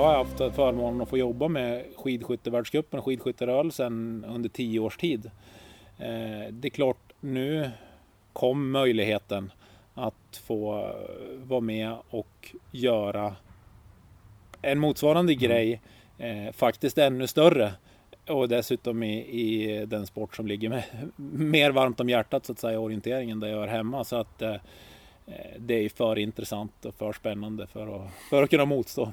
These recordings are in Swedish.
Jag har haft förmånen att få jobba med skidskyttevärldscupen och skidskytterörelsen under tio års tid. Eh, det är klart, nu kom möjligheten att få vara med och göra en motsvarande mm. grej, eh, faktiskt ännu större. Och dessutom i, i den sport som ligger med, mer varmt om hjärtat så att säga, orienteringen där jag är hemma. Så att eh, det är för intressant och för spännande för att, för att kunna motstå.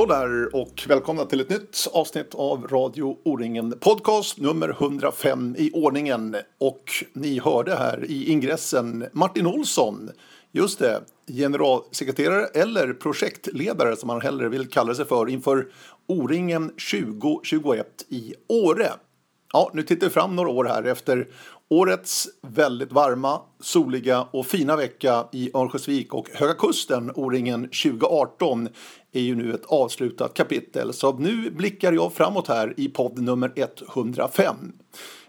Hallå där och välkomna till ett nytt avsnitt av Radio O-ringen Podcast nummer 105 i ordningen. Och ni hörde här i ingressen Martin Olsson, just det, generalsekreterare eller projektledare som han hellre vill kalla sig för inför O-ringen 2021 i Åre. Ja, nu tittar vi fram några år här efter årets väldigt varma, soliga och fina vecka i Örnsköldsvik och Höga Kusten, O-ringen 2018, är ju nu ett avslutat kapitel. Så nu blickar jag framåt här i podd nummer 105.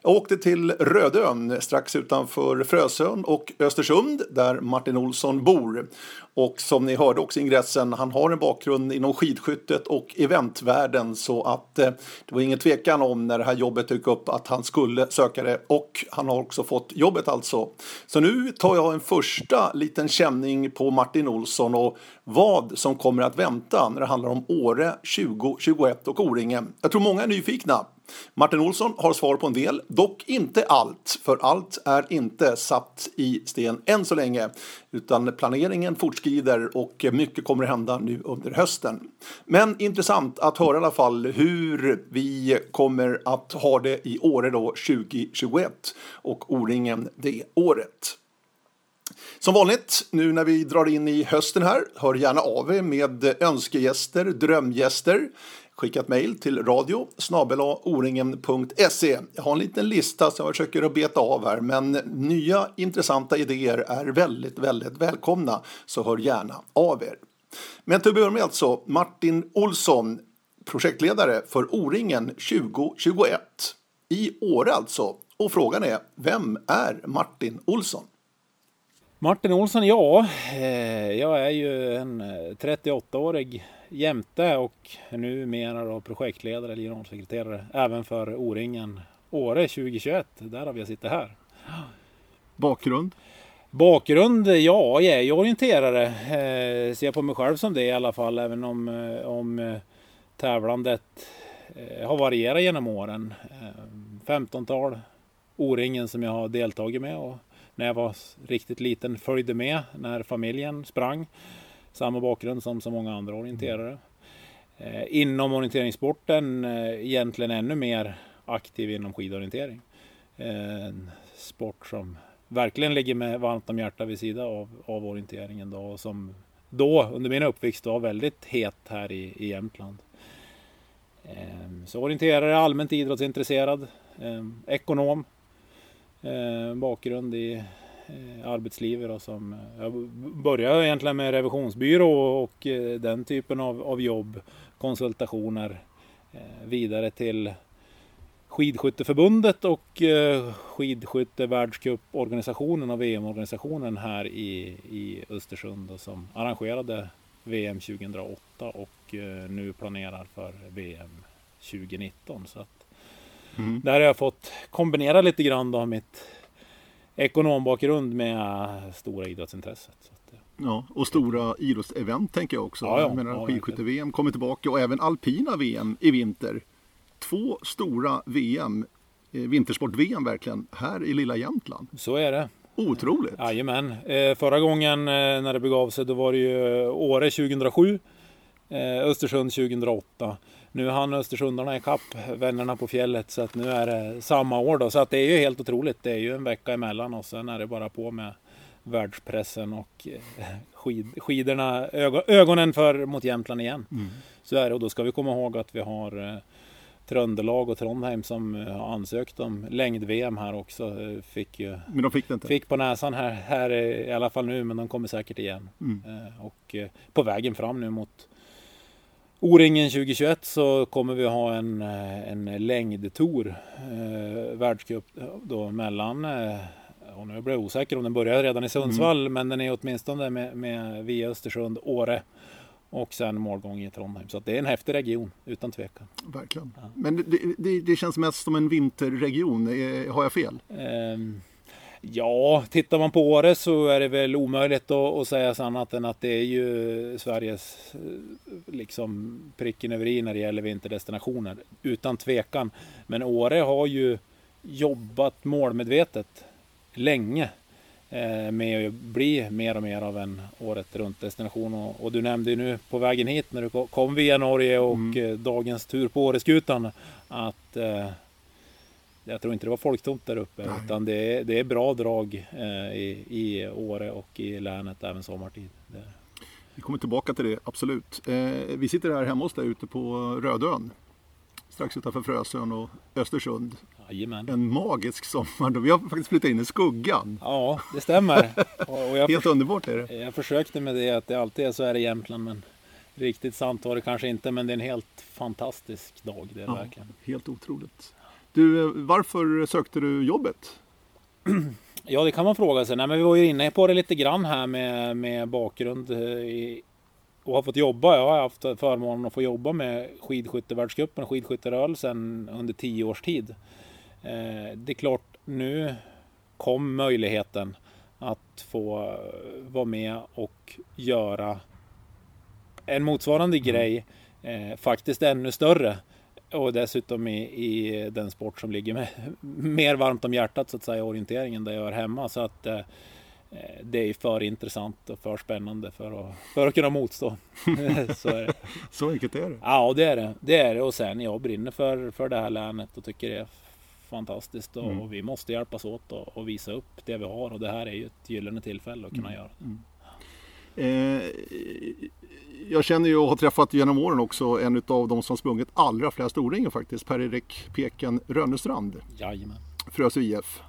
Jag åkte till Rödön strax utanför Frösön och Östersund där Martin Olsson bor. Och som ni hörde också i ingressen, han har en bakgrund inom skidskyttet och eventvärlden så att eh, det var ingen tvekan om när det här jobbet dök upp att han skulle söka det och han har också fått jobbet alltså. Så nu tar jag en första liten känning på Martin Olsson och vad som kommer att vänta när det handlar om Åre 2021 och O-ringen. Jag tror många är nyfikna. Martin Olsson har svar på en del, dock inte allt, för allt är inte satt i sten än så länge, utan planeringen fortskrider och mycket kommer att hända nu under hösten. Men intressant att höra i alla fall hur vi kommer att ha det i Åre då 2021 och O-ringen det året. Som vanligt, nu när vi drar in i hösten här, hör gärna av er med önskegäster, drömgäster. Skicka ett mejl till radio oringen.se. Jag har en liten lista som jag försöker att beta av här, men nya intressanta idéer är väldigt, väldigt välkomna, så hör gärna av er. Men till att börja med alltså, Martin Olsson, projektledare för O-ringen 2021. I Åre alltså. Och frågan är, vem är Martin Olsson? Martin Olsson, ja, eh, jag är ju en eh, 38-årig jämte och numera då projektledare eller generalsekreterare även för O-ringen Åre 2021. Därav jag sitter här. Bakgrund? Bakgrund? Ja, jag är ju orienterare. Eh, ser på mig själv som det i alla fall, även om, om tävlandet har varierat genom åren. 15-tal O-ringen som jag har deltagit med och när jag var riktigt liten följde med när familjen sprang. Samma bakgrund som så många andra orienterare. Eh, inom orienteringssporten eh, egentligen ännu mer aktiv inom skidorientering. Eh, en sport som verkligen ligger med varmt om hjärtat vid sidan av, av orienteringen då och som då under min uppväxt var väldigt het här i, i Jämtland. Eh, så orienterare, allmänt idrottsintresserad, eh, ekonom, eh, bakgrund i arbetslivet. Då, som, jag började egentligen med revisionsbyrå och eh, den typen av, av jobb, konsultationer, eh, vidare till Skidskytteförbundet och eh, Skidskyttevärldscuporganisationen och VM-organisationen här i, i Östersund som arrangerade VM 2008 och eh, nu planerar för VM 2019. Så att Mm. Där har jag fått kombinera lite grann då mitt ekonombakgrund med stora idrottsintresset. Att, ja, och stora idrottsevent tänker jag också. Ja, ja, jag menar ja, skidskytte-VM kommer tillbaka och även alpina VM i vinter. Två stora VM, eh, vintersport-VM verkligen, här i lilla Jämtland. Så är det. Otroligt! Jajamän. Eh, förra gången eh, när det begav sig då var det ju Åre 2007, Östersund 2008 nu hann Östersundarna ikapp vännerna på fjället så att nu är det samma år då. Så att det är ju helt otroligt. Det är ju en vecka emellan och sen är det bara på med världspressen och eh, skid, skidorna, ögonen för mot Jämtland igen. Mm. Så är det och då ska vi komma ihåg att vi har eh, Tröndelag och Trondheim som har ansökt om längd-VM här också. Fick ju, men de fick det inte? Fick på näsan här, här i alla fall nu, men de kommer säkert igen. Mm. Och på vägen fram nu mot O-ringen 2021 så kommer vi ha en, en längdtour, eh, världscup då mellan och nu blir jag osäker om den börjar redan i Sundsvall, mm. men den är åtminstone med, med via Östersund, Åre och sen målgång i Trondheim. Så det är en häftig region utan tvekan. Verkligen. Ja. Men det, det, det, känns mest som en vinterregion, har jag fel? Um, ja, tittar man på Åre så är det väl omöjligt att, att säga annat än att det är ju Sveriges liksom pricken över i när det gäller vinterdestinationer. Utan tvekan. Men Åre har ju jobbat målmedvetet länge eh, med att bli mer och mer av en året runt destination. Och, och, du nämnde ju nu på vägen hit när du kom via Norge och mm. Eh, dagens tur på Åreskutan att eh, jag tror inte det var folktomt där uppe Nej. utan det är, det är bra drag eh, i, i Åre och i länet även sommartid. Det. Vi kommer tillbaka till det, absolut. Eh, vi sitter här hemma hos dig ute på Rödön strax utanför Frösön och Östersund. Jajamän. En magisk sommar. Vi har faktiskt flyttat in i skuggan. Ja, det stämmer. Och jag Helt underbart är det. Jag försökte med det, att det alltid är så här i Jämtland. Men riktigt sant var det kanske inte, men det är en helt fantastisk dag. Det är ja, verkligen. Helt otroligt. Du, varför sökte du jobbet? Ja, det kan man fråga sig. Nej, men vi var ju inne på det lite grann här med, med bakgrund i, och har fått jobba. Jag har haft förmånen att få jobba med skidskyttevärldscupen och skidskytterörelsen under tio års tid. Eh, det är klart, nu kom möjligheten att få vara med och göra en motsvarande mm. grej, eh, faktiskt ännu större. Och dessutom i, i den sport som ligger med, mer varmt om hjärtat så att säga, orienteringen där jag är hemma. Så att eh, det är för intressant och för spännande för att, för att kunna motstå. så, är det. så enkelt är det? Ja, det är det. det är det. Och sen jag brinner för, för det här länet och tycker det är fantastiskt. Och, mm. och vi måste hjälpas åt och, och, visa upp det vi har. Och det här är ju ett gyllene tillfälle att kunna mm. göra det. Mm. Eh, jag känner ju och har träffat genom åren också en av de som sprungit allra flest O-ringen faktiskt. Per-Erik Peken Rönnestrand. Jajamän. Frösö IF.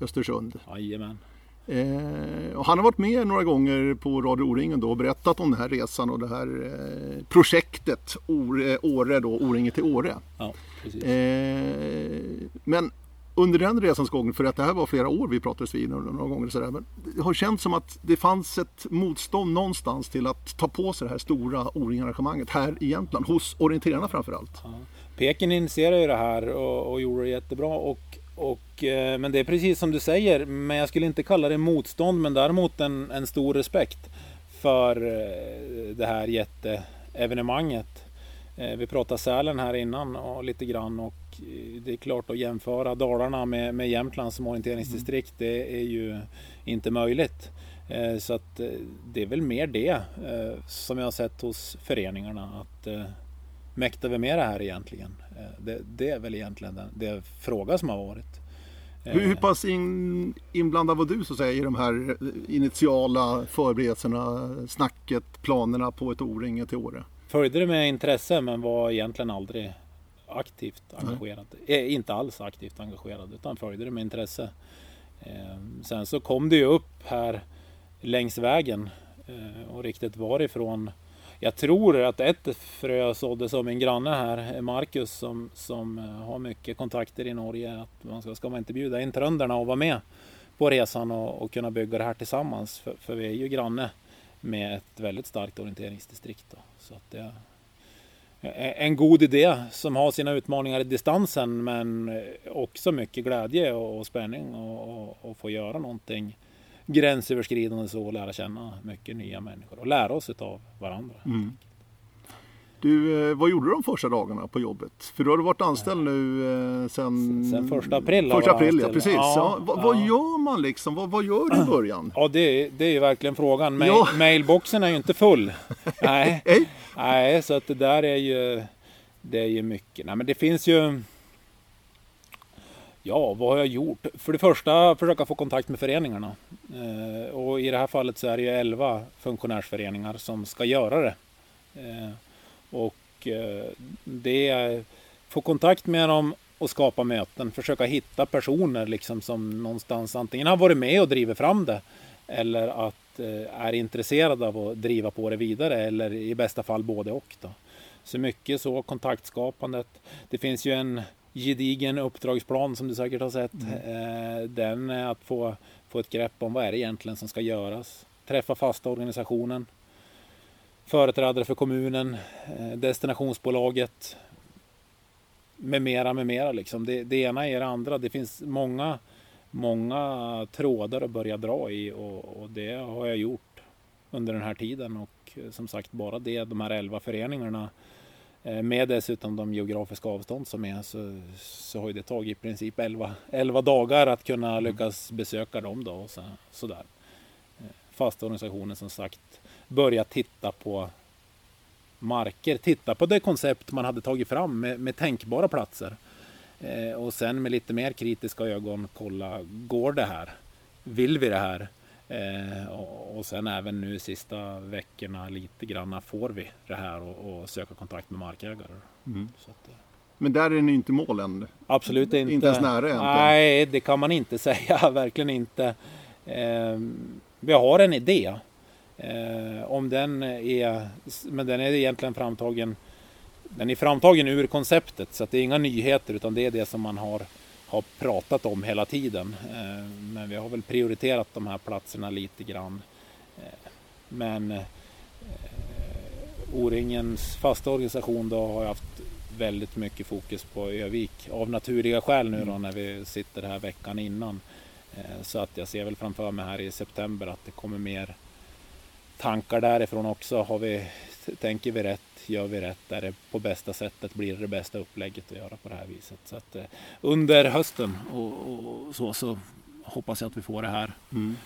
Östersund. Jajamän. Eh, och han har varit med några gånger på Radio O-ringen då och berättat om den här resan och det här eh, projektet Åre, Åre då, O-ringen till Åre. Ja, eh, men under den resans gång, för att det här var flera år vi pratades vid några gånger, så där, men det har känts som att det fanns ett motstånd någonstans till att ta på sig det här stora O-ring-arrangemanget här i Jämtland, hos orienterarna framförallt. Ja. Peking initierade ju det här och, och gjorde det jättebra och och, eh, men det är precis som du säger, men jag skulle inte kalla det motstånd, men däremot en, en stor respekt för eh, det här jätteevenemanget. Eh, vi pratade Sälen här innan och lite grann och det är klart att jämföra Dalarna med, med Jämtland som orienteringsdistrikt, det är ju inte möjligt. Så att det är väl mer det som jag har sett hos föreningarna, att mäktar vi med det här egentligen? Eh, det, det är väl egentligen den det fråga som har varit. Hur, hur pass in, inblandad var du så att säga, i de här initiala förberedelserna, snacket, planerna på ett O-ring till Åre? Följde det med intresse men var egentligen aldrig aktivt engagerad. Eh, inte alls aktivt engagerad utan följde det med intresse. Eh, sen så kom det ju upp här längs vägen eh, och riktigt varifrån jag tror att ett frö såddes av min granne här, Marcus, som, som eh, har mycket kontakter i Norge. Att man ska, ska man inte bjuda in trönderna och vara med på resan och, och kunna bygga det här tillsammans? För, för, vi är ju granne med ett väldigt starkt orienteringsdistrikt. Då. Så att det Eh, en god idé som har sina utmaningar i distansen men också mycket glädje och, spänning och, och, och få göra någonting gränsöverskridande så och lära känna mycket nya människor och lära oss av varandra. Mm. Du, eh, vad gjorde du de första dagarna på jobbet? För du har varit anställd nu eh, sen... Sen första april. Första april, ja precis. Ja, ja. Vad, vad, gör man liksom? Vad, vad gör du i början? Ja, det, det är ju verkligen frågan. Mail, ja. Mailboxen är ju inte full. Nej. Nej, så att det där är ju... Det är ju mycket. Nej, men det finns ju... Ja, vad har jag gjort? För det första försöka få kontakt med föreningarna. Eh, och i det här fallet så är det ju 11 funktionärsföreningar som ska göra det. Och eh, det få kontakt med dem och skapa möten. Försöka hitta personer liksom som någonstans antingen har varit med och drivit fram det eller att eh, är intresserade av att driva på det vidare eller i bästa fall både och. Då. Så mycket så kontaktskapandet. Det finns ju en gedigen uppdragsplan som du säkert har sett. Mm. Eh, den är att få, få ett grepp om vad är det egentligen som ska göras. Träffa fasta organisationen. Företrädare för kommunen, eh, destinationsbolaget, med mera, med mera liksom. Det, det ena är det andra. Det finns många, många trådar att börja dra i och, och, det har jag gjort under den här tiden och eh, som sagt bara det, de här elva föreningarna eh, med dessutom de geografiska avstånd som är så, så har det tagit i princip 11, 11 dagar att kunna mm. lyckas besöka dem då och så, sådär. Fasta organisationen som sagt börja titta på marker, titta på det koncept man hade tagit fram med, med tänkbara platser. Eh, och sen med lite mer kritiska ögon kolla, går det här? Vill vi det här? Eh, och, och, sen även nu sista veckorna lite granna får vi det här och, och söka kontakt med markägare. Mm. Att, eh. Men där är ni inte mål än? Absolut inte. Inte ens nära än? Nej, det kan man inte säga. Verkligen inte. Eh, vi har en idé. Eh, om den är, men den är egentligen framtagen den är framtagen ur konceptet så att det är inga nyheter utan det är det som man har, har pratat om hela tiden. Eh, men vi har väl prioriterat de här platserna lite grann. Eh, men eh, O-ringens fasta organisation då har haft väldigt mycket fokus på Övik av naturliga skäl nu då mm. när vi sitter här veckan innan. Så att jag ser väl framför mig här i september att det kommer mer tankar därifrån också. Har vi, tänker vi rätt? Gör vi rätt? Är det på bästa sättet? Blir det det bästa upplägget att göra på det här viset? Så att, eh, under hösten och, och, så, så hoppas jag att vi får det här. Mm.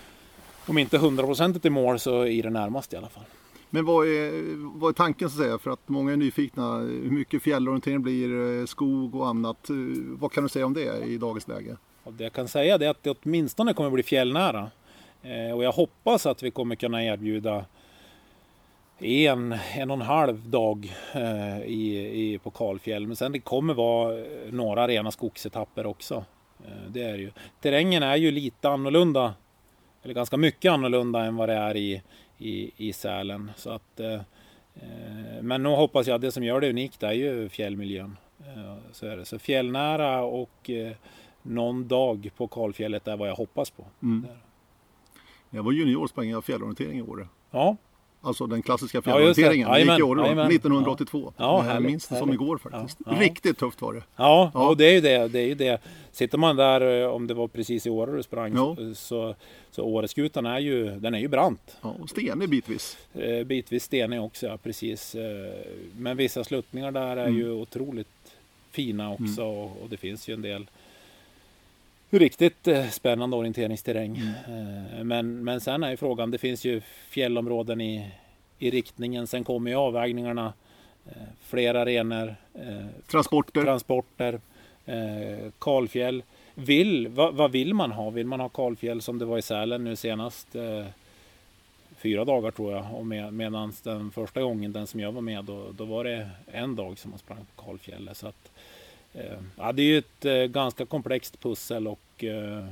Om inte hundraprocentigt i mål så i det närmaste i alla fall. Men vad är, vad är tanken så att säga? För att många är nyfikna. Hur mycket fjällorientering blir, eh, skog och annat. Eh, vad kan du säga om det i dagens läge? Det jag kan säga är att det åtminstone kommer bli fjällnära. Eh, och jag hoppas att vi kommer kunna erbjuda en, en och en halv dag eh, i, i, på kalfjäll. Men sen det kommer vara några rena skogsetapper också. Eh, det är ju. Terrängen är ju lite annorlunda, eller ganska mycket annorlunda än vad det är i, i, i Sälen. Så att, eh, men nu hoppas jag att det som gör det unikt är ju fjällmiljön. Eh, så, är det. så fjällnära och eh, någon dag på kalfjället är vad jag hoppas på. Mm. Jag var junior sprang jag fjällorientering i Åre. Ja. Alltså den klassiska fjällorienteringen. Ja, gick i Åre 1982. Ja, jag minns det som igår faktiskt. Ja, Riktigt tufft var det. Ja, ja. och det är ju det. det, är ju det. Sitter man där, eh, om det var precis i Åre du sprang, ja. så, så Åreskutan är ju, den är ju brant. Ja, och stenig bitvis. Eh, bitvis stenig också, ja precis. Eh, men vissa sluttningar där är mm. ju otroligt fina också mm. och, och det finns ju en del riktigt eh, spännande orienteringsterräng. Mm. Eh, men, men sen är ju frågan, det finns ju fjällområden i, i riktningen. Sen kommer ju avvägningarna. Eh, flera arenor. Transporter. Transporter. Kalfjäll. Vill, vad, vad, vill man ha? Vill man ha kalfjäll som det var i Sälen nu senast? fyra dagar tror jag. Och med, medan den första gången, den som jag var med, då, då var det en dag som man sprang på kalfjället. Så att, ja, det är ju ett eh, ganska komplext pussel och eh,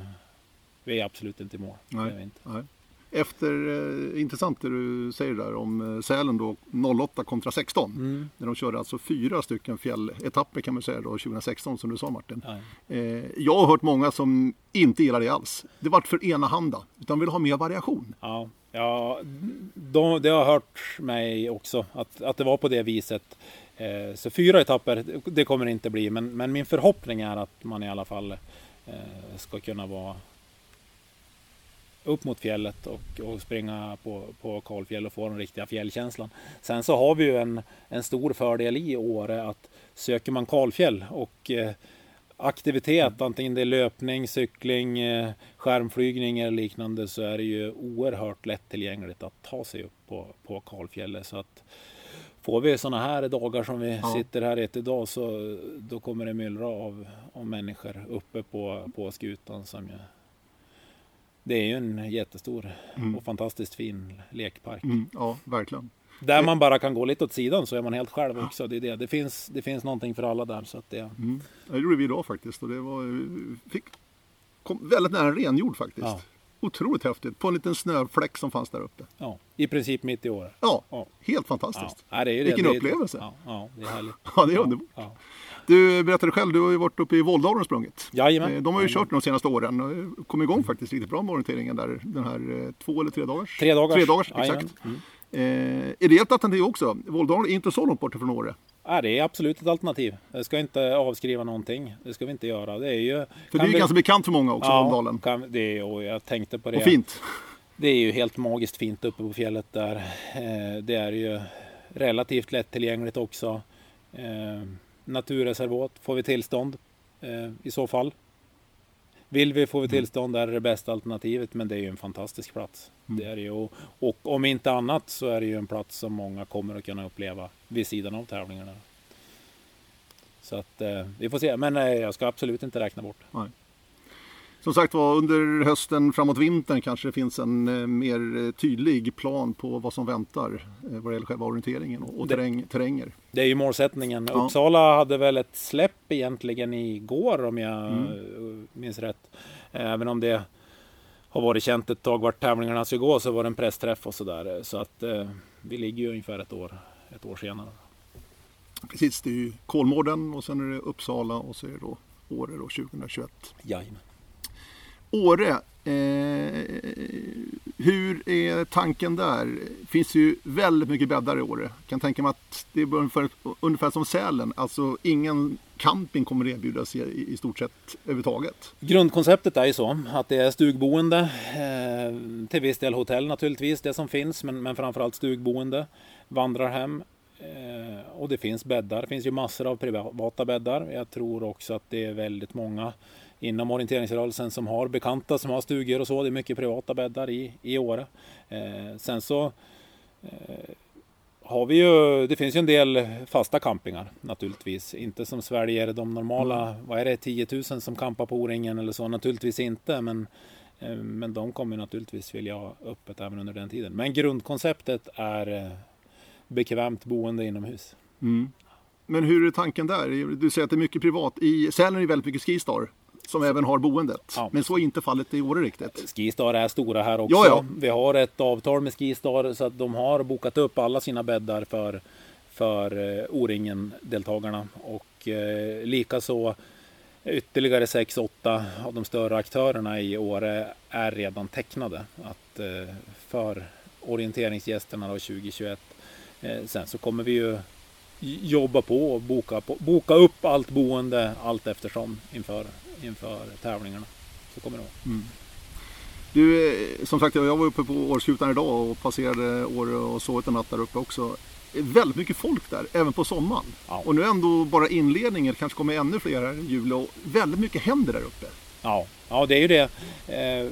vi är absolut inte i mål. Nej, inte. Nej. Efter, eh, intressant det du säger där om eh, Sälen då 08 kontra 16. Mm. När de körde alltså fyra stycken fjälletapper kan man säga då 2016 som du sa Martin. Eh, jag har hört många som inte gillar det alls. Det vart för enahanda utan vill ha mer variation. Ja, ja de, det har hört mig också att, att det var på det viset. Eh, så fyra etapper, det kommer det inte bli. Men, men min förhoppning är att man i alla fall eh, ska kunna vara upp mot fjället och, och springa på, på kalfjäll och få den riktiga fjällkänslan. Sen så har vi ju en, en stor fördel i Åre att söker man kalfjäll och eh, aktivitet, antingen det är löpning, cykling, eh, skärmflygning eller liknande så är det ju oerhört lättillgängligt att ta sig upp på, på kalfjället. Så att, får vi sådana här dagar som vi ja. sitter här ett idag så då kommer det myllra av, av människor uppe på, på skutan som jag, det är ju en jättestor mm. och fantastiskt fin lekpark. Mm, ja, verkligen. Där man bara kan gå lite åt sidan så är man helt själv också. Det, är det. Det, finns, det finns någonting för alla där. Så att det... Mm. Det gjorde vi idag faktiskt och det var, fick, kom väldigt nära renjord faktiskt. Ja. Otroligt häftigt på en liten snöfläck som fanns där uppe. Ja, i princip mitt i året. Ja, ja. helt fantastiskt. Ja, det är Vilken det, upplevelse. Ja, ja, det är härligt. ja, det är underbart. Ja. Du berättade själv, du har ju varit uppe i Våldalen och sprungit. Jajamän. Eh, de har ju kört de senaste åren. Kom igång faktiskt riktigt bra med orienteringen där. Den här eh, två eller tre dagars? Tre dagars. Tre dagars, exakt. Mm. Eh, är det ett alternativ också? Våldalen är inte så långt bort från Åre. Ja, det är absolut ett alternativ. Jag ska inte avskriva någonting. Det ska vi inte göra. Det är ju, för det är ju vi... ganska bekant för många också, ja, Våldalen. Kan, det, och jag tänkte på det. Och fint. Det är ju helt magiskt fint uppe på fjället där. Eh, det är ju relativt lättillgängligt också. Eh, naturreservat får vi tillstånd i så fall. Vill vi får vi mm. tillstånd där är det bästa alternativet men det är ju en fantastisk plats. Mm. Det är ju, och, och, om inte annat så är det ju en plats som många kommer att kunna uppleva vid sidan av tävlingarna. Så att eh, vi får se, men eh, jag ska absolut inte räkna bort. Nej. Som sagt var, under hösten framåt vintern kanske det finns en eh, mer eh, tydlig plan på vad som väntar eh, vad det gäller själva orienteringen och, terräng, terränger. Det är ju målsättningen. Ja. Uppsala hade väl ett släpp egentligen igår om jag mm. minns rätt. Även om det har varit känt ett tag vart tävlingarna ska gå så var det en pressträff och sådär. Så att eh, vi ligger ju ungefär ett år, ett år senare. Precis, det är ju Kolmården och sen är det Uppsala och så är det då Åre då 2021. Jajamän. Åre, eh, hur är tanken där? Det finns ju väldigt mycket bäddar i Åre. Jag kan tänka mig att det är ungefär, ungefär som Sälen, alltså ingen camping kommer att erbjudas i, i stort sett överhuvudtaget. Grundkonceptet är ju så att det är stugboende, eh, till viss del hotell naturligtvis, det som finns, men, men framförallt stugboende, vandrarhem, eh, och det finns bäddar. Det finns ju massor av privata bäddar. Jag tror också att det är väldigt många inom orienteringsrörelsen som har bekanta som har stugor och så. Det är mycket privata bäddar i, i Åre. Eh, sen så eh, har vi ju, det finns ju en del fasta campingar naturligtvis. Inte som sväljer de normala, mm. vad är det, 10 000 som campar på O-ringen eller så. Naturligtvis inte, men, eh, men de kommer naturligtvis vilja ha öppet även under den tiden. Men grundkonceptet är eh, bekvämt boende inomhus. Mm. Men hur är tanken där? Du säger att det är mycket privat. I Sälen är det väldigt mycket Skistar som även har boendet. Ja. Men så är inte fallet i Åre riktigt. Skistar är stora här också. Ja, ja. Vi har ett avtal med Skistar så att de har bokat upp alla sina bäddar för, för eh, O-ringen-deltagarna. Och eh, likaså ytterligare 6-8 av de större aktörerna i Åre är redan tecknade att, eh, för orienteringsgästerna då 2021. Eh, sen så kommer vi ju jobba på och boka, på, boka upp allt boende allt eftersom inför inför tävlingarna. Så kommer det vara. Mm. Du, eh, som sagt, jag var uppe på Årskutan idag och passerade Åre och sovit en natt där uppe också. Väldigt mycket folk där, även på sommaren. Ja. Och nu ändå bara inledningen, kanske kommer ännu fler här i juli och väldigt mycket händer där uppe. Ja, ja det är ju det. Eh,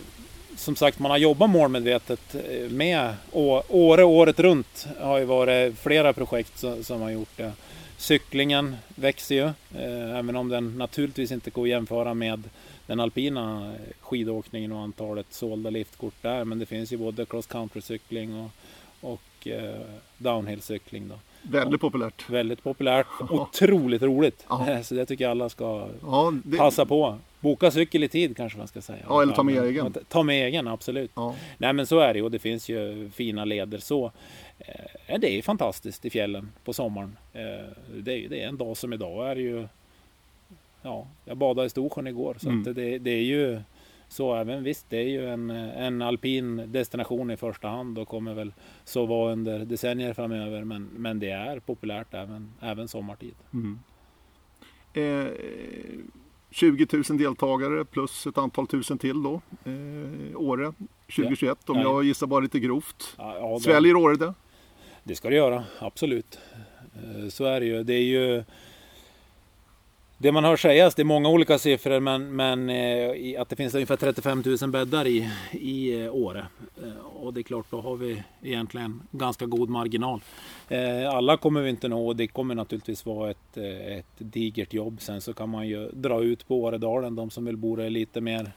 som sagt, man har jobbat målmedvetet eh, med Åre året runt. Har ju varit flera projekt som, som har gjort det. Cyklingen växer ju, eh, även om den naturligtvis inte går att jämföra med den alpina skidåkningen och antalet sålda liftkort där. Men det finns ju både cross country-cykling och, och eh, downhill-cykling. Då. Väldigt populärt. Väldigt populärt. Otroligt roligt. Ja. Så det tycker jag alla ska ja, det... passa på. Boka cykel i tid kanske man ska säga. Ja, eller ta med egen. Ta med egen, absolut. Ja. Nej men så är det ju och det finns ju fina leder så. Eh, det är fantastiskt i fjällen på sommaren. Eh, det är, det är en dag som idag är ju... Ja, jag badade i Storsjön igår så mm. det, det är ju så även visst, det är ju en, en alpin destination i första hand och kommer väl så vara under decennier framöver. Men, men det är populärt även, även sommartid. Mm. Eh, 20 000 deltagare plus ett antal tusen till då. Eh, Åre 2021 ja. om jag gissar bara lite grovt. Ja, ja, Sväljer Åre det? Det ska det göra, absolut. Eh, så är det ju. Det är ju det man hör sägas, det är många olika siffror, men, men eh, att det finns ungefär 35 000 bäddar i, i eh, Åre. och det är klart, då har vi egentligen ganska god marginal. alla kommer vi inte nå och det kommer naturligtvis vara ett, ett digert jobb. Sen så kan man ju dra ut på Åredalen, de som vill bo där lite mer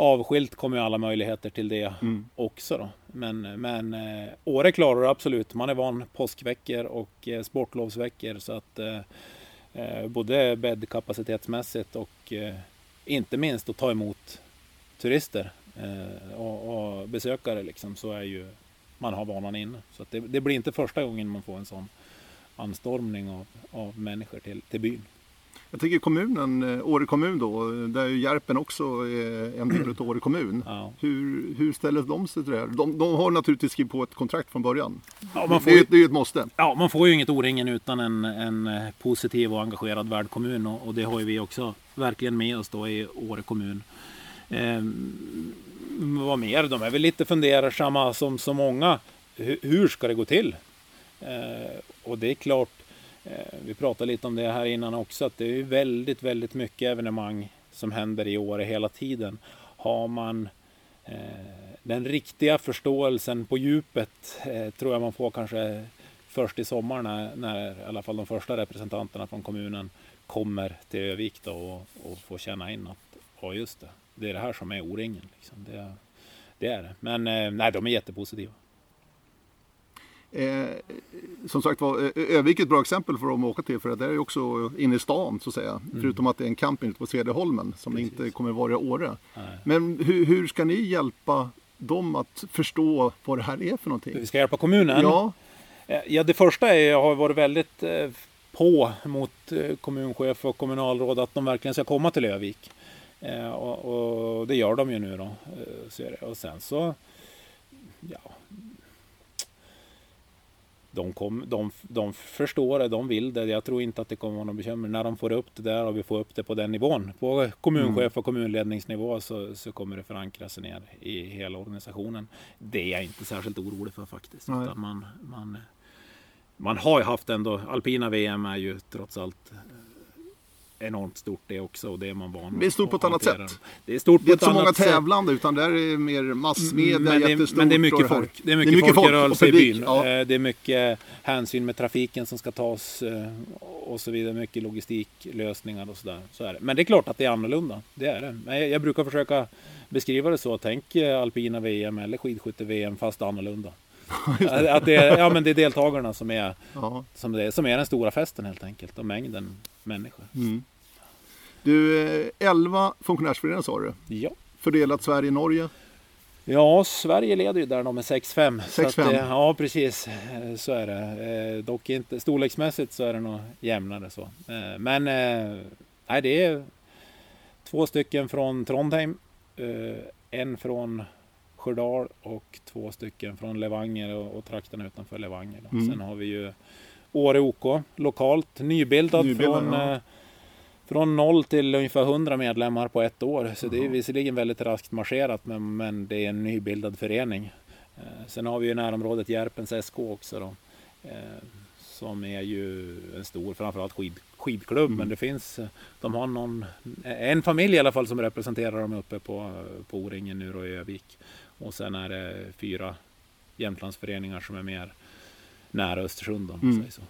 avskilt kommer ju alla möjligheter till det mm. också. Då. Men, men eh, Åre klarar det absolut. Man är van påskveckor och eh, sportlovsveckor så att eh, eh, både bäddkapacitetsmässigt och eh, inte minst att ta emot turister eh, och, och, besökare liksom, så är ju man har vanan inne. Så det, det, blir inte första gången man får en sån anstormning av, av människor till, till byn. Jag tycker kommunen, eh, Åre kommun då, där ju Järpen också är en del av Åre kommun. Ja. Hur, hur ställer de sig till det här? De, de har naturligtvis skrivit på ett kontrakt från början. Ja, man får det, ju, det är ju ett måste. Ja, man får ju inget O-ringen utan en, en positiv och engagerad värdkommun och, och det har ju vi också verkligen med oss då i Åre kommun. Eh, vad mer? De är väl lite fundersamma som så många. Hur, hur ska det gå till? Eh, och det är klart, Eh, vi pratade lite om det här innan också, att det är väldigt, väldigt mycket evenemang som händer i Åre hela tiden. Har man eh, den riktiga förståelsen på djupet eh, tror jag man får kanske först i sommar när, när i alla fall de första representanterna från kommunen kommer till Övik då och, och får känna in att ja just det, det är det här som är O-ringen. Liksom. Det, det, är det. Men nej, de är jättepositiva. Eh, som sagt var, Övik är ett bra exempel för dem att åka till för det är ju också inne i stan så att säga. Mm. Förutom att det är en camping ute på Svedjeholmen som Precis. inte kommer vara i Åre. Nej. Men hur, hur, ska ni hjälpa dem att förstå vad det här är för någonting? Vi ska hjälpa kommunen? Ja. Eh, ja, det första är, jag har varit väldigt eh, på mot eh, kommunchef och kommunalråd att de verkligen ska komma till Övik. Och, och det gör de ju nu då. Och sen så, ja, de, kom, de, de förstår det, de vill det. Jag tror inte att det kommer vara något bekymmer. När de får upp det där och vi får upp det på den nivån, på kommunchef och kommunledningsnivå, så, så kommer det förankra sig ner i hela organisationen. Det är jag inte särskilt orolig för faktiskt. Man, man, man har ju haft ändå, alpina VM är ju trots allt enormt stort det också och det är man van Det är stort på ett annat sätt. Det är stort på det är inte så många tävlande utan där är det mer massmedia, mm, men det, jättestort. Men det är mycket folk. Det är mycket, det är mycket folkrörelse folk i byn. Ja. Eh, det är mycket hänsyn med trafiken som ska tas eh, och så vidare. Mycket logistiklösningar och sådär. Så är det. Men det är klart att det är annorlunda. Det är det. Men jag brukar försöka beskriva det så. Tänk eh, alpina VM eller skidskytte-VM fast annorlunda. att det, är, ja, men det är deltagarna som är, ja. som, det, som är den stora festen helt enkelt och mängden människor. Mm. Du, 11 eh, funktionärsföreningar sa du? Ja. Fördelat Sverige-Norge? Ja, Sverige leder ju där med 6-5. 6-5? Ja, precis. Eh, så är det. Dock inte storleksmässigt så är det nog jämnare så. Men nej, det är två stycken från Trondheim, en från Sjödal och två stycken från Levanger och, och trakterna utanför Levanger. Mm. Sen har vi ju Åre OK lokalt, nybildad, nybildad från, ja. eh, från 0 till ungefär 100 medlemmar på ett år. Så mm. det är visserligen väldigt raskt marscherat men, men det är en nybildad förening. Eh, sen har vi ju närområdet Järpens SK också då. Eh, som är ju en stor, framförallt skid, skidklubb. Mm. Men det finns, de har någon, en familj i alla fall som representerar dem uppe på, på O-ringen nu då i Övik. Och sen är det fyra Jämtlandsföreningar som är mer nära Östersund. Om mm. så.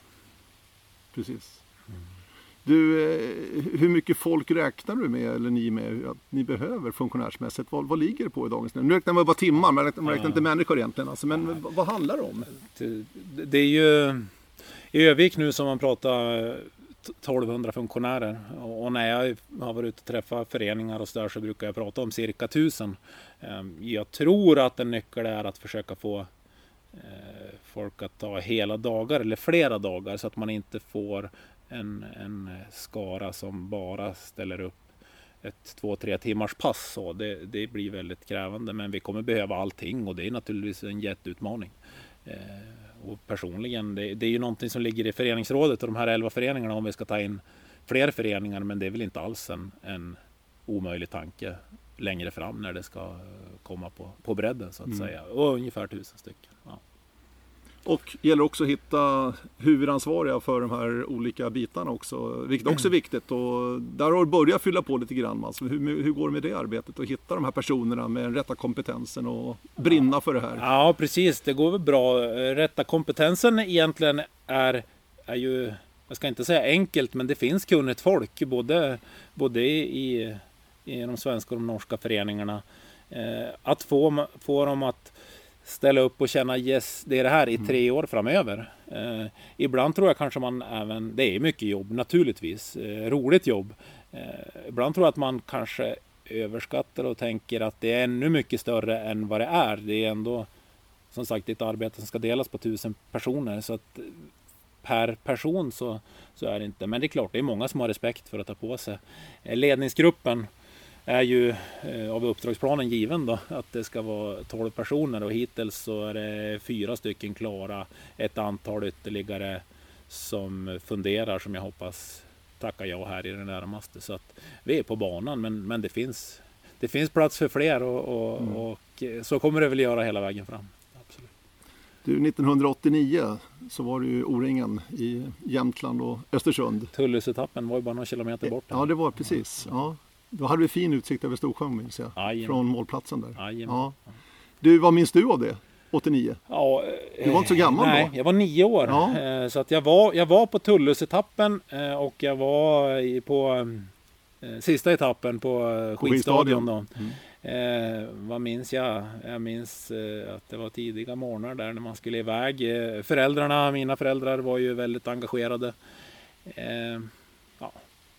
Precis. Mm. Du, eh, hur mycket folk räknar du med, eller ni med, att ni behöver funktionärsmässigt? Vad, vad ligger det på i dagens Nu räknar man bara timmar, man räknar, man räknar inte människor egentligen. Alltså, men vad, vad handlar det om? Det, det är ju i Övik nu som man pratar 1200 funktionärer. Och när jag har varit ute och träffat föreningar och så, så brukar jag prata om cirka 1000. Ehm, jag tror att en nyckel är att försöka få eh, folk att ta hela dagar eller flera dagar så att man inte får en, en skara som bara ställer upp ett två, tre timmars pass. Så det, det blir väldigt krävande men vi kommer behöva allting och det är naturligtvis en jätteutmaning. Eh, och personligen, det, det, är ju någonting som ligger i föreningsrådet och de här elva föreningarna om vi ska ta in fler föreningar. Men det är väl inte alls en, en omöjlig tanke längre fram när det ska komma på, på bredden så att mm. säga. Och ungefär tusen stycken. Ja. Och gäller också att hitta huvudansvariga för de här olika bitarna också, vilket också är viktigt. Och där har du börjat fylla på lite grann. Alltså hur, hur går det med det arbetet? Att hitta de här personerna med den rätta kompetensen och brinna för det här? Ja, precis. Det går väl bra. Rätta kompetensen egentligen är, är ju, jag ska inte säga enkelt, men det finns kunnigt folk både, både i i de svenska och de norska föreningarna. Eh, att få, få dem att ställa upp och känna yes, det är det här i tre år framöver. Eh, ibland tror jag kanske man även, det är mycket jobb naturligtvis, eh, roligt jobb. Eh, ibland tror jag att man kanske överskattar och tänker att det är ännu mycket större än vad det är. Det är ändå som sagt ett arbete som ska delas på tusen personer så att per person så, så är det inte. Men det är klart, det är många som har respekt för att ta på sig. Eh, ledningsgruppen är ju eh, av uppdragsplanen given då att det ska vara 12 personer och hittills så är det fyra stycken klara. Ett antal ytterligare som funderar som jag hoppas tackar ja här i det närmaste. Så att vi är på banan men, men det, finns, det finns plats för fler och, och, mm. och så kommer det väl göra hela vägen fram. Absolut. Du, 1989 så var du O-ringen i Jämtland och Östersund. Tullusetappen var ju bara några kilometer bort. Ja, det var precis. Ja. Då hade vi fin utsikt över Storsjön minns jag. Ajum. Från målplatsen där. Ajum. Ja. Du, vad minns du av det? 89? Ja, du var inte så gammal nej, då? Nej, jag var nio år. Ja. Eh, så att jag, var, jag var på Tullusetappen eh, och jag var på eh, sista etappen på skidstadion. Då. Mm. Eh, vad minns jag? Jag minns eh, att det var tidiga morgnar där när man skulle iväg. Eh, föräldrarna, mina föräldrar var ju väldigt engagerade.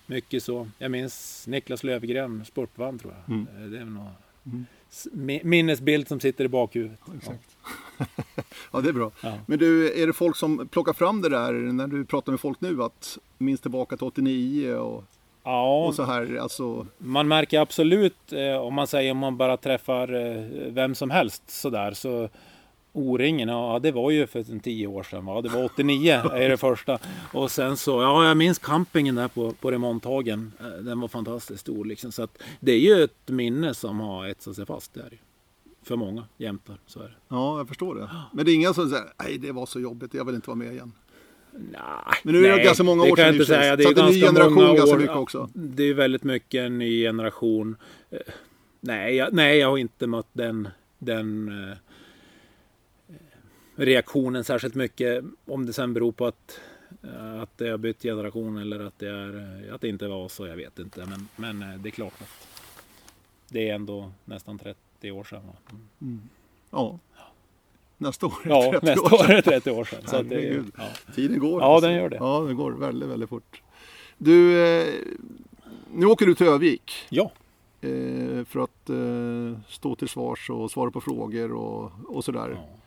Mycket så. Jag minns Niklas Lövgren, spurtvann tror jag. Mm. Eh, det är nog mm. minnesbild som sitter i bakhuvudet. Exakt. Ja. ja, det är bra. Ja. Men du, är det folk som plockar fram det där när du pratar med folk nu? Att minns tillbaka till 89 och Ja, och så här, alltså... man märker absolut eh, om man säger om man bara träffar eh, vem som helst sådär så O-ringen, ja det var ju för en tio år sedan va? Det var 89 är det första. Och sen så, ja jag minns campingen där på, på remonthagen. Eh, den var fantastiskt stor liksom. Så att det är ju ett minne som har etsat sig fast där. För många jämtar, så är det. Ja, jag förstår det. Men det är inga som säger, nej det var så jobbigt, jag vill inte vara med igen. Nej, men nu är det nej, ganska många år sedan inte säga. Det är, så en ny generation ganska mycket också. Det är väldigt mycket en ny generation. Eh, nej, jag, nej, jag har inte mött den, den eh, reaktionen särskilt mycket. Om det sen beror på att, eh, att det har bytt generation eller att det, är, att det inte var så, jag vet inte. Men, men det är klart att det är ändå nästan 30 år sedan. Mm. Mm. Ja. Nästa år är det 30 nästa år, år är det 30 år sedan. Så det, ja. Tiden går. Ja, alltså. den gör det. Ja, den går väldigt, väldigt fort. Du, eh, nu åker du till Övik. Ja. Eh, för att eh, stå till svars och svara på frågor och, och sådär. Ja.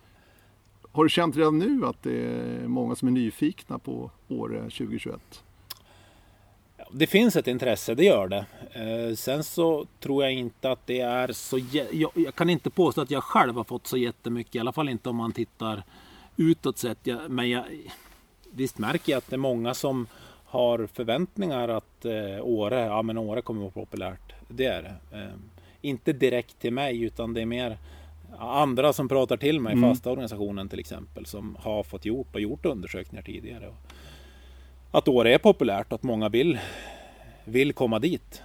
Har du känt redan nu att det är många som är nyfikna på Åre 2021? Det finns ett intresse, det gör det. Eh, sen så tror jag inte att det är så... Jag, jag, kan inte påstå att jag själv har fått så jättemycket, i alla fall inte om man tittar utåt sett. Jag, men jag, visst märker jag att det är många som har förväntningar att eh, Åre, ja men Åre kommer att vara populärt. Det är det. Eh, inte direkt till mig utan det är mer andra som pratar till mig, mm. fasta organisationen till exempel, som har fått gjort och gjort undersökningar tidigare. Att Åre är populärt att många vill, vill komma dit.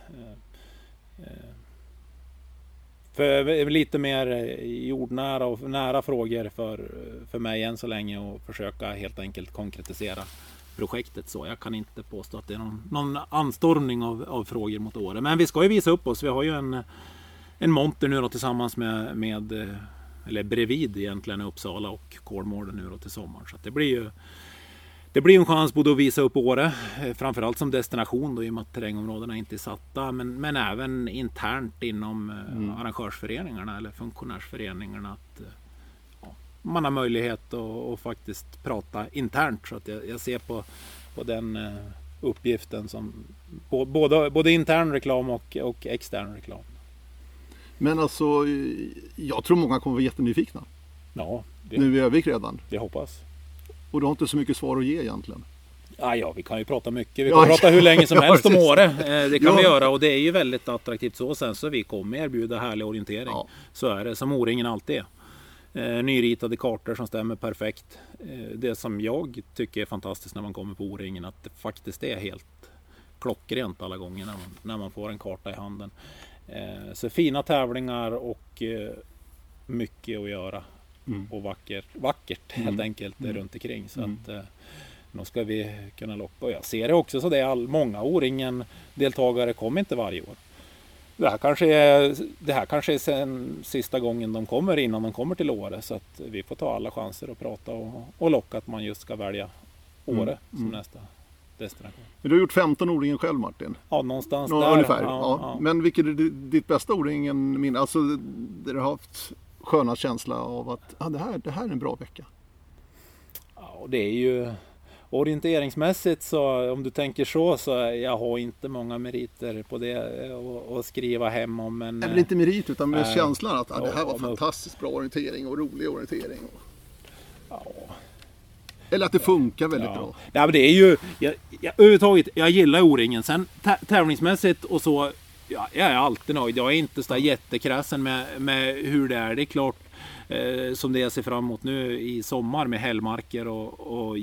För lite mer jordnära och nära frågor för, för mig än så länge och försöka helt enkelt konkretisera projektet så. Jag kan inte påstå att det är någon, någon anstormning av, av frågor mot Åre. Men vi ska ju visa upp oss. Vi har ju en, en monter nu då tillsammans med, med eller bredvid egentligen Uppsala och Kolmården nu då till sommaren. Så det blir ju det blir en chans både att visa upp Åre, eh, framförallt som destination då, i och med att terrängområdena inte är satta, men, men även internt inom eh, mm. arrangörsföreningarna eller funktionärsföreningarna. Att, eh, ja, man har möjlighet att, att, faktiskt prata internt. Så att jag, jag ser på, på den uppgiften som både, både intern reklam och, och extern reklam. Men alltså, jag tror många kommer vara jättenyfikna. Ja, det, nu i Övik redan. Det hoppas. Och du har inte så mycket svar att ge egentligen. Ja, ja, vi kan ju prata mycket. Vi kan ja, prata hur länge som helst om Åre. Eh, det kan ja. vi göra och det är ju väldigt attraktivt så. Sen så vi kommer erbjuda härlig orientering. Ja. Så är det, som O-ringen alltid är. Eh, nyritade kartor som stämmer perfekt. Eh, det som jag tycker är fantastiskt när man kommer på O-ringen att det faktiskt är helt klockrent alla gånger när man, när man får en karta i handen. Så fina tävlingar och mycket att göra mm. och vacker, vackert helt mm. enkelt mm. runt omkring. Så mm. att, eh, då ska vi kunna locka. Och jag ser det också så det är all, många O-ringen deltagare kommer inte varje år. det här kanske är, det här kanske är sen sista gången de kommer innan de kommer till Åre. Så att vi får ta alla chanser att prata och, och locka att man just ska välja Åre Mm, som mm. nästa destination. Men du har gjort 15 O-ringen själv Martin? Ja, någonstans Nå, där. ungefär. Ja, Ja, ja. Men vilket är di- ditt bästa O-ringen minne? Alltså där du har haft sköna känsla av att ah, det, här, det här är en bra vecka. Ja, och det är ju orienteringsmässigt så om du tänker så så jag har inte många meriter på det eh, att- att skriva hem om. Men, väl inte merit utan med Nej. känslan att ah, det här var fantastiskt bra orientering och rolig orientering. ja, Eller att det funkar väldigt ja. bra. Nej, men det är ju, jag, jag, överhuvudtaget, jag gillar O-ringen. Sen tä- tävlingsmässigt och så, ja, jag är alltid nöjd. Jag är inte så jättekrassen med, med hur det är. Det är klart, eh, som det jag ser fram emot nu i sommar med hällmarker och, och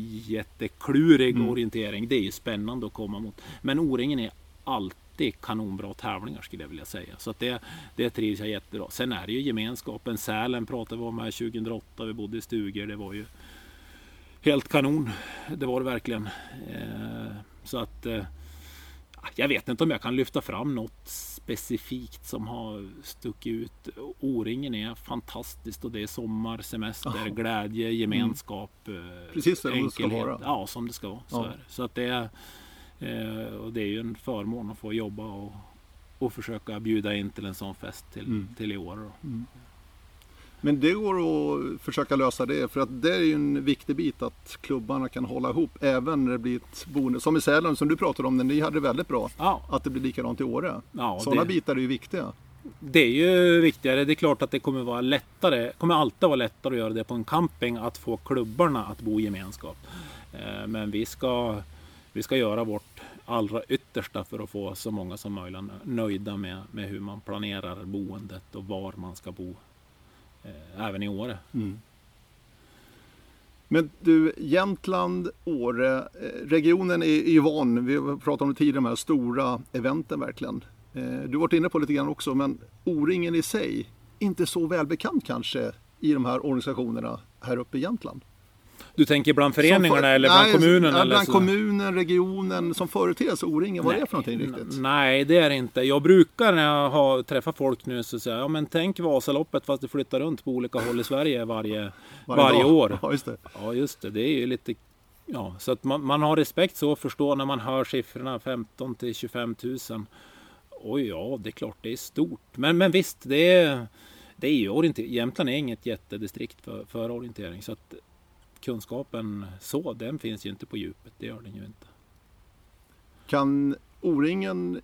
jätteklurig Mm. orientering. Det är ju spännande att komma mot. Men O-ringen är alltid kanonbra tävlingar skulle jag vilja säga. Så att det, det trivs jag jättebra. Sen är det ju gemenskapen. Sälen pratade vi om här 2008. Vi bodde i stugor. Det var ju helt kanon. Det var det verkligen. Eh, Så att eh, jag vet inte om jag kan lyfta fram något specifikt som har stuckit ut. O-ringen är fantastiskt och det är sommar, semester, Jaha. glädje, gemenskap. eh, Precis som det ska vara. Ja, som det ska vara. Så, Ja. så att det är, och det är ju en förmån att få jobba och, och försöka bjuda in till en sån fest till, Mm. till i år. Då. Men det går att försöka lösa det för att det är ju en viktig bit att klubbarna kan hålla ihop även när det blir ett boende. Som i Sälen som du pratade om när ni hade det väldigt bra. Ja, Att det blir likadant i Åre. ja, Sådana det- bitar är ju viktiga. Det är ju viktigare. Det är klart att det kommer vara lättare. kommer alltid vara lättare att göra det på en camping att få klubbarna att bo i gemenskap. Eh, Men vi ska, vi ska göra vårt allra yttersta för att få så många som möjligt nöjda med, med hur man planerar boendet och var man ska bo eh, Även i Åre. Mm. Men du, Jämtland, Åre, eh, regionen är, ju van, vi har pratat om det tidigare, de här stora eventen verkligen. Eh, du har varit inne på det lite grann också, men O-ringen i sig, inte så välbekant kanske i de här organisationerna här uppe i Jämtland. Du tänker bland föreningarna för- eller bland Nej, kommunen? eller Bland så? kommunen, regionen som företeelse, O-ringen, vad är det för någonting riktigt? Nej, det är det inte. Jag brukar när jag har träffat folk nu så säga, ja men tänk Vasaloppet fast det flyttar runt på olika håll i Sverige varje, varje, dag. år. Ja, just det. Ja, just det. Det är ju lite... Ja, så att man, man har respekt så och förstår när man hör siffrorna 15 till 25 000. Oj, ja, det är klart det är stort. Men, men visst, det är, det är ju orientering. Jämtland är inget jättedistrikt för, för orientering. Så att kunskapen så, den finns ju inte på djupet. Det gör den ju inte. Kan O-ringen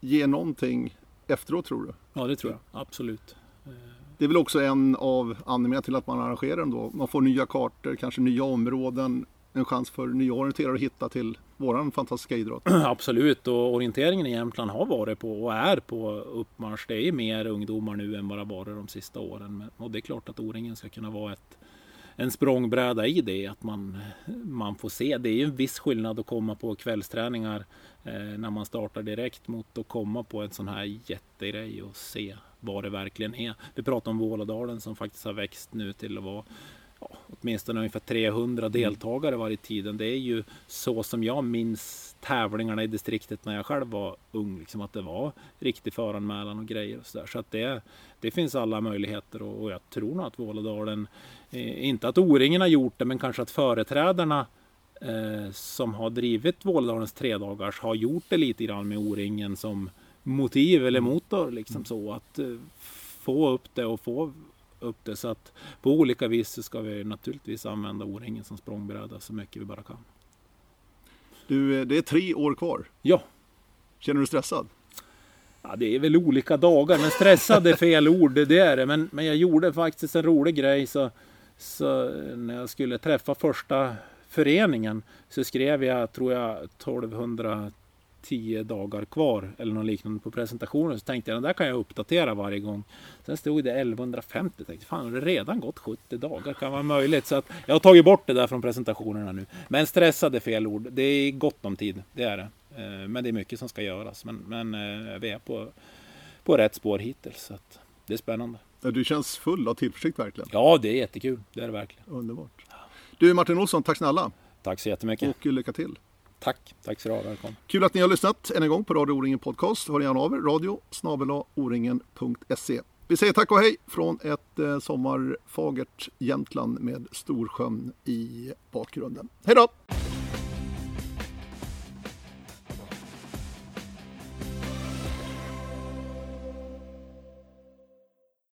ge någonting efteråt tror du? Ja, det tror jag. Absolut. Det är väl också en av anledningarna till att man arrangerar dem då. Man får nya kartor, kanske nya områden, en chans för nya orienterare att hitta till våran fantastiska idrott. Absolut, och orienteringen i Jämtland har varit på och är på uppmarsch. Det är mer ungdomar nu än vad det har varit de sista åren. Men, och det är klart att O-ringen ska kunna vara ett, en språngbräda i det. Att man, man får se. Det är ju en viss skillnad att komma på kvällsträningar eh, när man startar direkt mot att komma på en sån här jättegrej och se vad det verkligen är. Vi pratar om Vålådalen som faktiskt har växt nu till att vara ja, åtminstone ungefär 300 deltagare varje tiden. Det är ju så som jag minns tävlingarna i distriktet när jag själv var ung. Liksom att det var riktig föranmälan och grejer och sådär. Så att det, det finns alla möjligheter och, och jag tror nog att Vålådalen, eh, inte att O-ringen har gjort det, men kanske att företrädarna eh, som har drivit Vålådalens tredagars har gjort det lite grann med O-ringen som motiv eller motor. Liksom så att eh, få upp det och få upp det. Så att på olika vis så ska vi naturligtvis använda O-ringen som språngbräda så mycket vi bara kan. Du, eh, det är tre år kvar. Ja, Känner du stressad? Ja, det är väl olika dagar, men stressad är fel ord, det är det. Men, men jag gjorde faktiskt en rolig grej. Så, så när jag skulle träffa första föreningen så skrev jag, tror jag, 1210 dagar kvar eller något liknande på presentationen. Så tänkte jag, den där kan jag uppdatera varje gång. Sen stod det 1150. Jag tänkte, fan, har det redan gått 70 dagar? Kan vara möjligt. Så att jag har tagit bort det där från presentationerna nu. Men stressad är fel ord. Det är gott om tid, det är det. Eh, Men det är mycket som ska göras. Men, men eh, vi är på, på rätt spår hittills. Så att det är spännande. Du känns full av tillförsikt verkligen. Ja, det är jättekul. Det är det verkligen. Underbart. Du Martin Olsson, tack snälla Tack så jättemycket. och lycka till. Tack, tack så du ha. Välkommen. Kul att ni har lyssnat än en gång på Radio O-ringen Podcast. Hör gärna av er, radio Vi säger tack och hej från ett eh, sommarfagert Jämtland med Storsjön i bakgrunden. Hej då!